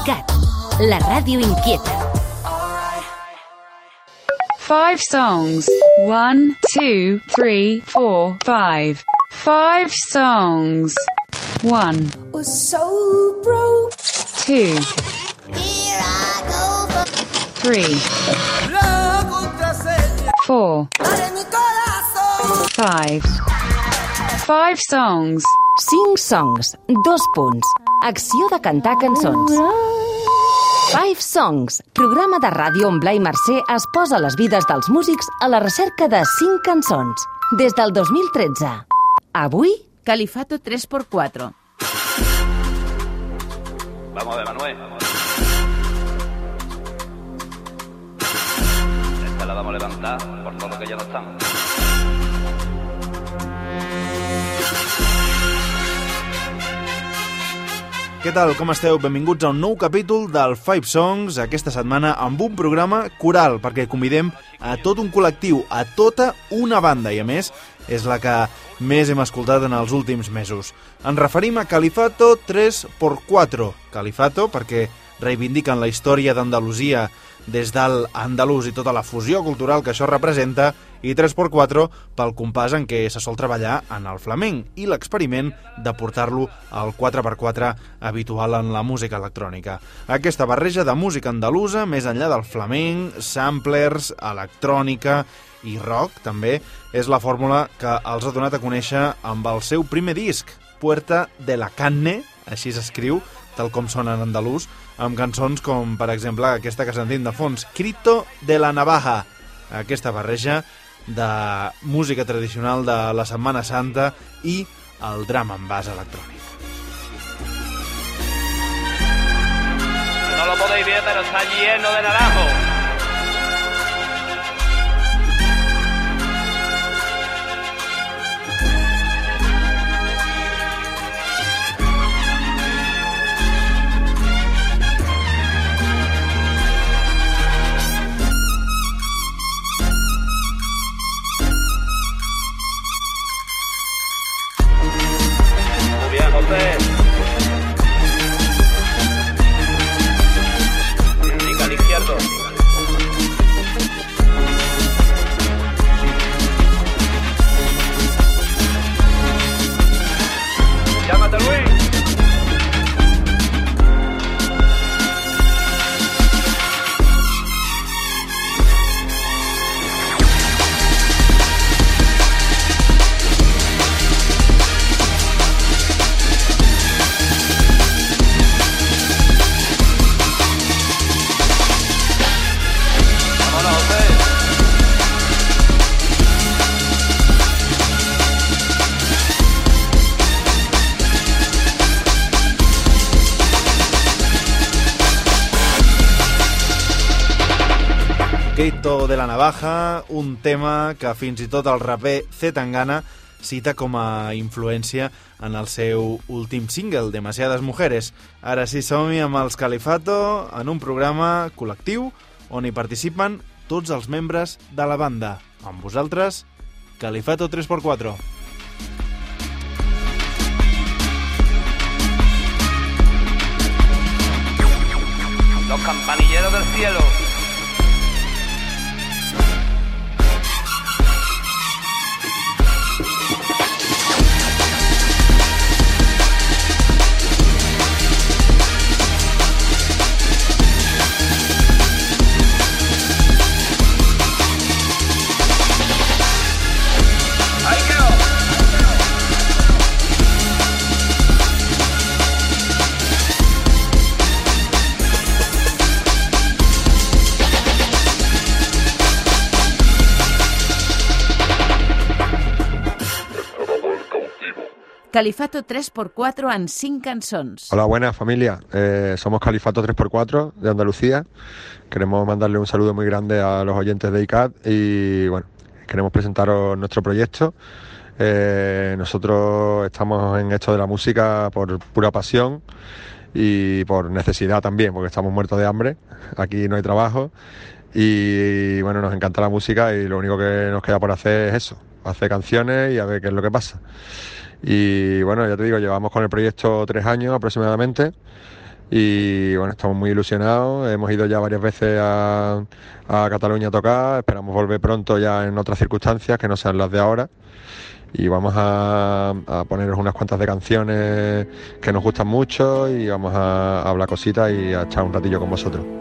ICAT, la ràdio inquieta. Five songs. One, two, three, four, five. Five songs. One, was so broke. two, Here I go, three, four, en mi corazón. five. Five songs. 5 songs, dos punts. Acció de cantar cançons. Five Songs, programa de ràdio on Blai Mercè es posa les vides dels músics a la recerca de 5 cançons. Des del 2013. Avui, Califato 3x4. Vamos ver, Manuel. Esta la vamos a levantar por todo lo que ya no estamos. Què tal, com esteu? Benvinguts a un nou capítol del Five Songs, aquesta setmana amb un programa coral, perquè convidem a tot un col·lectiu, a tota una banda, i a més és la que més hem escoltat en els últims mesos. Ens referim a Califato 3x4. Califato perquè reivindiquen la història d'Andalusia des del andalús i tota la fusió cultural que això representa, i 3x4 pel compàs en què se sol treballar en el flamenc i l'experiment de portar-lo al 4x4 habitual en la música electrònica. Aquesta barreja de música andalusa, més enllà del flamenc, samplers, electrònica i rock, també, és la fórmula que els ha donat a conèixer amb el seu primer disc, Puerta de la Canne, així s'escriu, tal com sona en andalús, amb cançons com, per exemple, aquesta que sentim de fons, Crito de la Navaja, aquesta barreja de música tradicional de la Setmana Santa i el drama en base electrònic. No lo podéis ver, pero está lleno de naranjo. Keito de la Navaja, un tema que fins i tot el raper Z Tangana cita com a influència en el seu últim single, Demasiades Mujeres. Ara sí som-hi amb els Califato en un programa col·lectiu on hi participen tots els membres de la banda. Amb vosaltres, Califato 3x4. Los campanilleros del cielo. Califato 3x4 en 5 cançons. Hola, buenas familia. Eh, somos Califato 3x4 de Andalucía. Queremos mandarle un saludo muy grande a los oyentes de ICAT y bueno, queremos presentaros nuestro proyecto. Eh, nosotros estamos en esto de la música por pura pasión y por necesidad también, porque estamos muertos de hambre. Aquí no hay trabajo y bueno, nos encanta la música y lo único que nos queda por hacer es eso, hacer canciones y a ver qué es lo que pasa. Y bueno, ya te digo, llevamos con el proyecto tres años aproximadamente y bueno, estamos muy ilusionados. Hemos ido ya varias veces a, a Cataluña a tocar, esperamos volver pronto ya en otras circunstancias que no sean las de ahora. Y vamos a, a poneros unas cuantas de canciones que nos gustan mucho y vamos a, a hablar cositas y a echar un ratillo con vosotros.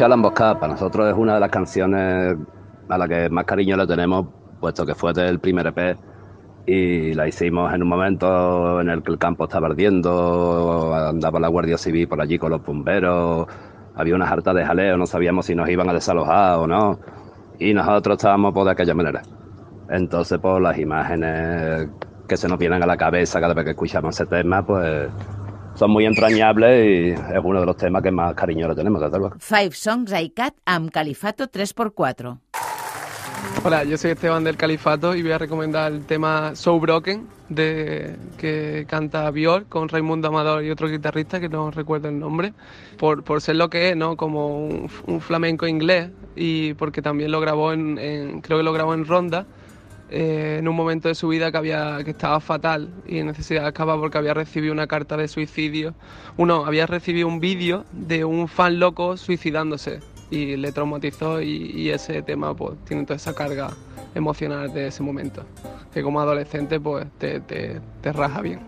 Escuchado la emboscada, para nosotros es una de las canciones a la que más cariño le tenemos, puesto que fue del primer EP y la hicimos en un momento en el que el campo estaba ardiendo, andaba la Guardia Civil por allí con los bomberos, había una harta de jaleo, no sabíamos si nos iban a desalojar o no, y nosotros estábamos por de aquella manera. Entonces, por las imágenes que se nos vienen a la cabeza cada vez que escuchamos ese tema, pues son muy entrañables y es uno de los temas que más cariño le tenemos, desde luego. Five Songs ICAT amb Califato 3x4. Hola, yo soy Esteban del Califato y voy a recomendar el tema So Broken de que canta Bior con Raimundo Amador y otro guitarrista que no recuerdo el nombre, por, por ser lo que es, ¿no? Como un, un flamenco inglés y porque también lo grabó en, en- creo que lo grabó en Ronda eh, en un momento de su vida que, había, que estaba fatal y necesitaba escapar porque había recibido una carta de suicidio. Uh, Uno, había recibido un vídeo de un fan loco suicidándose y le traumatizó y, y, ese tema pues tiene toda esa carga emocional de ese momento que como adolescente pues te, te, te raja bien.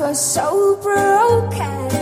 Was so broken.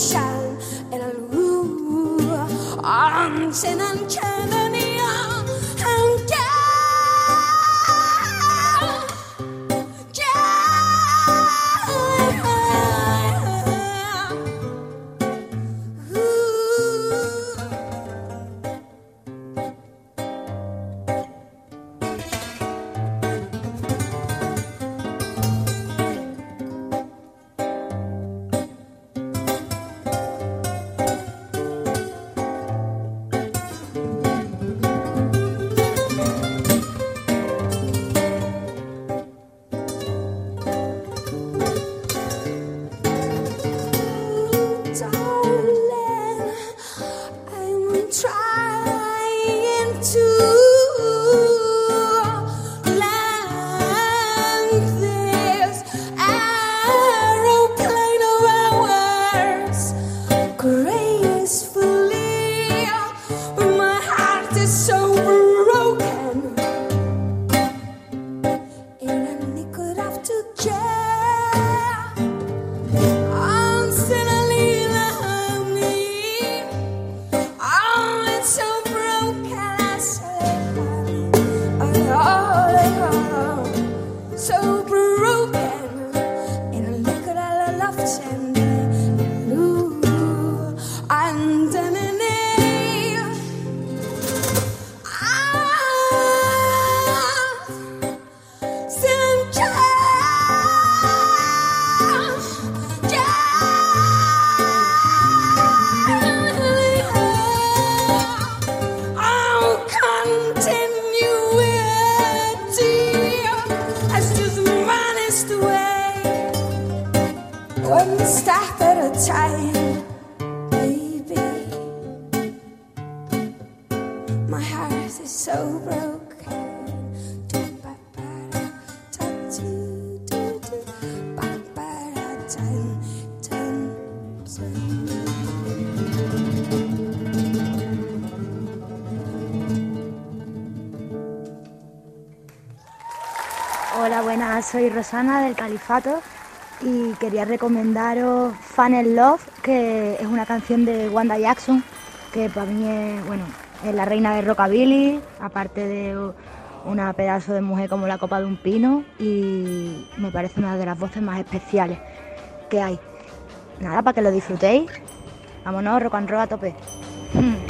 shine. to soy Rosana del Califato y quería recomendaros Fan and Love, que es una canción de Wanda Jackson, que para mí es, bueno, es la reina de rockabilly, aparte de una pedazo de mujer como la copa de un pino y me parece una de las voces más especiales que hay. Nada, para que lo disfrutéis. Vámonos, rock and roll a tope. Hmm.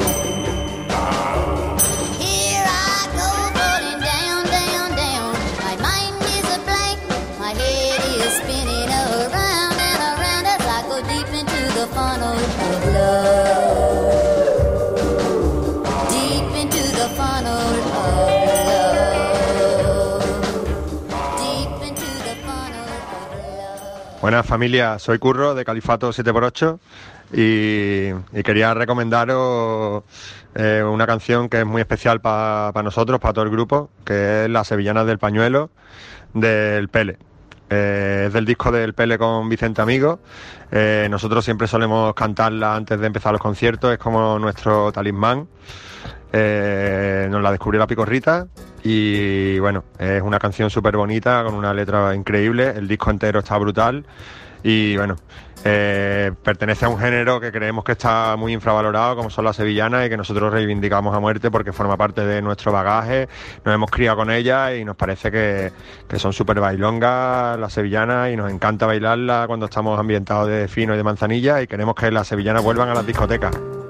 Buenas familia, soy Curro de Califato 7x8 y, quería recomendaros eh, una canción que es muy especial para nosotros, para todo el grupo, que es la Sevillanas del Pañuelo del Pele. Eh, es del disco del Pele con Vicente Amigo. Eh, nosotros siempre solemos cantarla antes de empezar los conciertos, es como nuestro talismán. nos la descubrió la Picorrita y bueno, es una canción súper bonita, con una letra increíble, el disco entero está brutal y bueno, eh, pertenece a un género que creemos que está muy infravalorado, como son las sevillanas, y que nosotros reivindicamos a muerte porque forma parte de nuestro bagaje, nos hemos criado con ellas y nos parece que, que son súper bailongas las sevillanas y nos encanta bailarlas cuando estamos ambientados de fino y de manzanilla y queremos que las sevillanas vuelvan a las discotecas.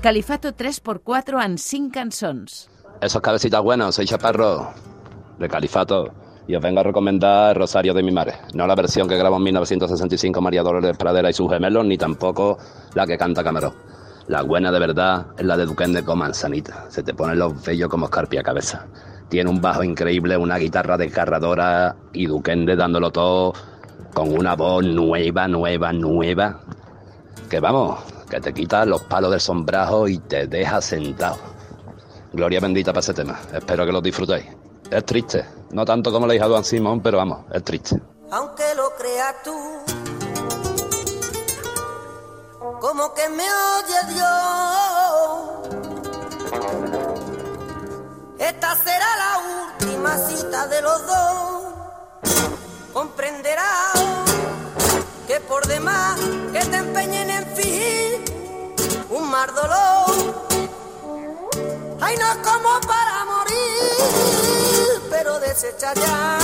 Califato 3x4 en 5 cançons. Esos cabecitas buenos, soy Chaparro, de Califato, y os vengo a recomendar Rosario de mi madre. No la versión que grabó en 1965 María Dolores Pradera y sus gemelos, ni tampoco la que canta Camarón. La buena de verdad es la de Duquende con manzanita. Se te ponen los vellos como escarpia cabeza. Tiene un bajo increíble, una guitarra desgarradora y Duquende dándolo todo con una voz nueva, nueva, nueva. Que vamos, que te quita los palos del sombrajo y te deja sentado. Gloria bendita para ese tema. Espero que lo disfrutéis. Es triste, no tanto como hija de Juan Simón, pero vamos, es triste. aunque lo creas tú. Como que me oye Dios. Esta será la última cita de los dos. Comprenderás que por demás que te empeñen en fingir dolor. Ay, no es como para morir, pero desecha ya.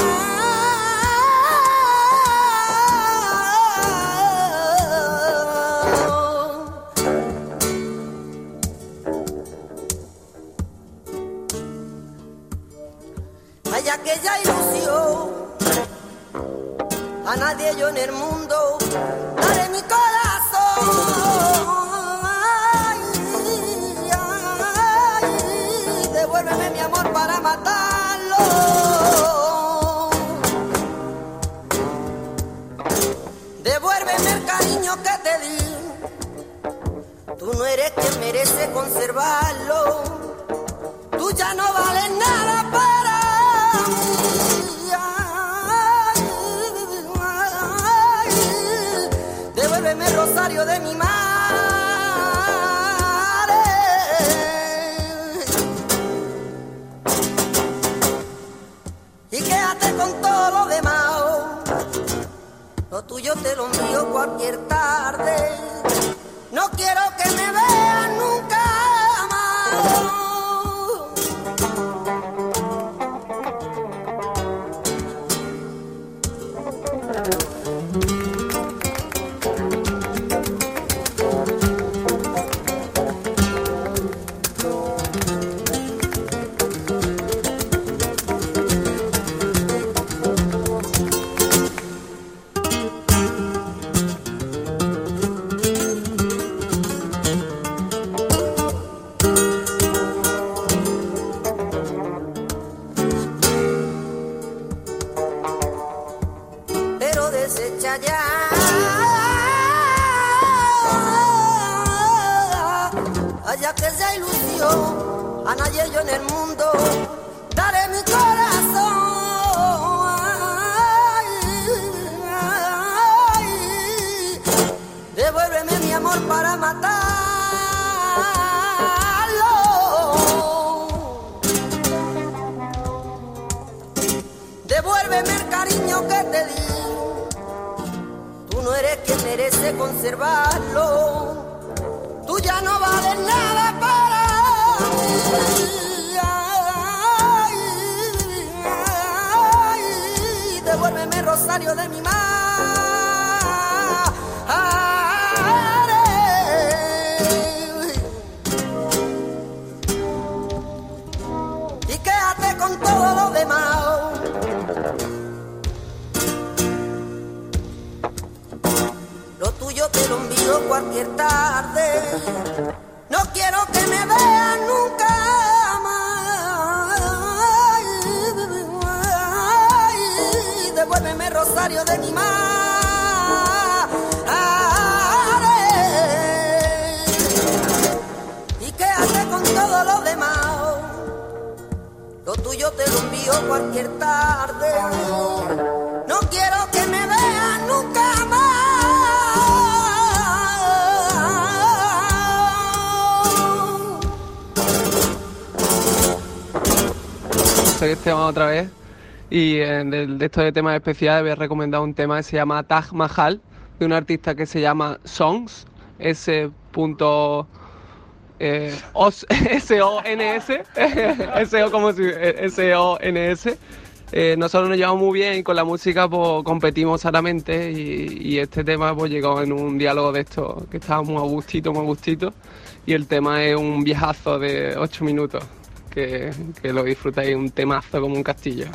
Hay aquella ilusión, a nadie yo en el mundo daré mi corazón. Eres quien merece conservarlo. Tú ya no vales nada para mí. Devuélveme el rosario de mi madre. Allá que sea ilusión, a nadie yo en el mundo daré mi corazón. Devuélveme mi amor para matarlo. Devuélveme el cariño que te di. Tú no eres quien merece conservarlo. De mi madre. Y quédate con todo lo demás. Lo tuyo te lo envío cualquier tarde. rosario de mi madre. ¿Y qué hace con todo lo demás? Lo tuyo te lo envío cualquier tarde. No quiero que me veas nunca más. Soy Esteban otra vez y eh, del- de estos de temas especiales voy a recomendar un tema que se llama Taj Mahal de un artista que se llama Songs S. eh, S-O-N-S S-O como si S-O-N-S nosotros nos llevamos muy bien y con la música pues competimos sanamente y, este tema pues llegó en un diálogo de esto que estábamos muy a gustito, muy a gustito y el tema es un viejazo de 8 minutos que, que lo disfrutáis, un temazo como un castillo.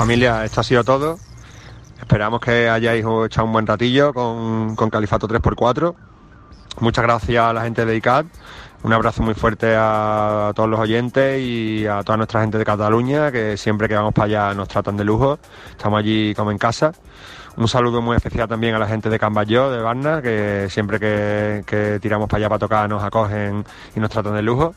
Familia, esto ha sido todo. Esperamos que hayáis echado un buen ratillo con, con Califato 3x4. Muchas gracias a la gente de ICAT. Un abrazo muy fuerte a todos los oyentes y a toda nuestra gente de Cataluña, que siempre que vamos para allá nos tratan de lujo. Estamos allí como en casa. Un saludo muy especial también a la gente de Camballó, de Barna, que siempre que tiramos para allá para tocar nos acogen y nos tratan de lujo.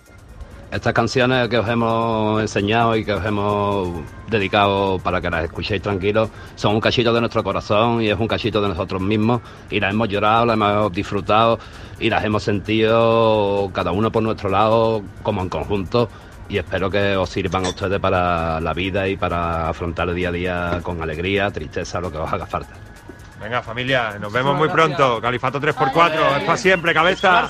Estas canciones que os hemos enseñado y que os hemos dedicado para que las escuchéis tranquilos son un cachito de nuestro corazón y es un cachito de nosotros mismos y las hemos llorado, las hemos disfrutado y las hemos sentido cada uno por nuestro lado como en conjunto y espero que os sirvan a ustedes para la vida y para afrontar el día a día con alegría, tristeza, lo que os haga falta. Venga familia, nos vemos muy pronto. Califato 3x4, es para siempre, cabeza.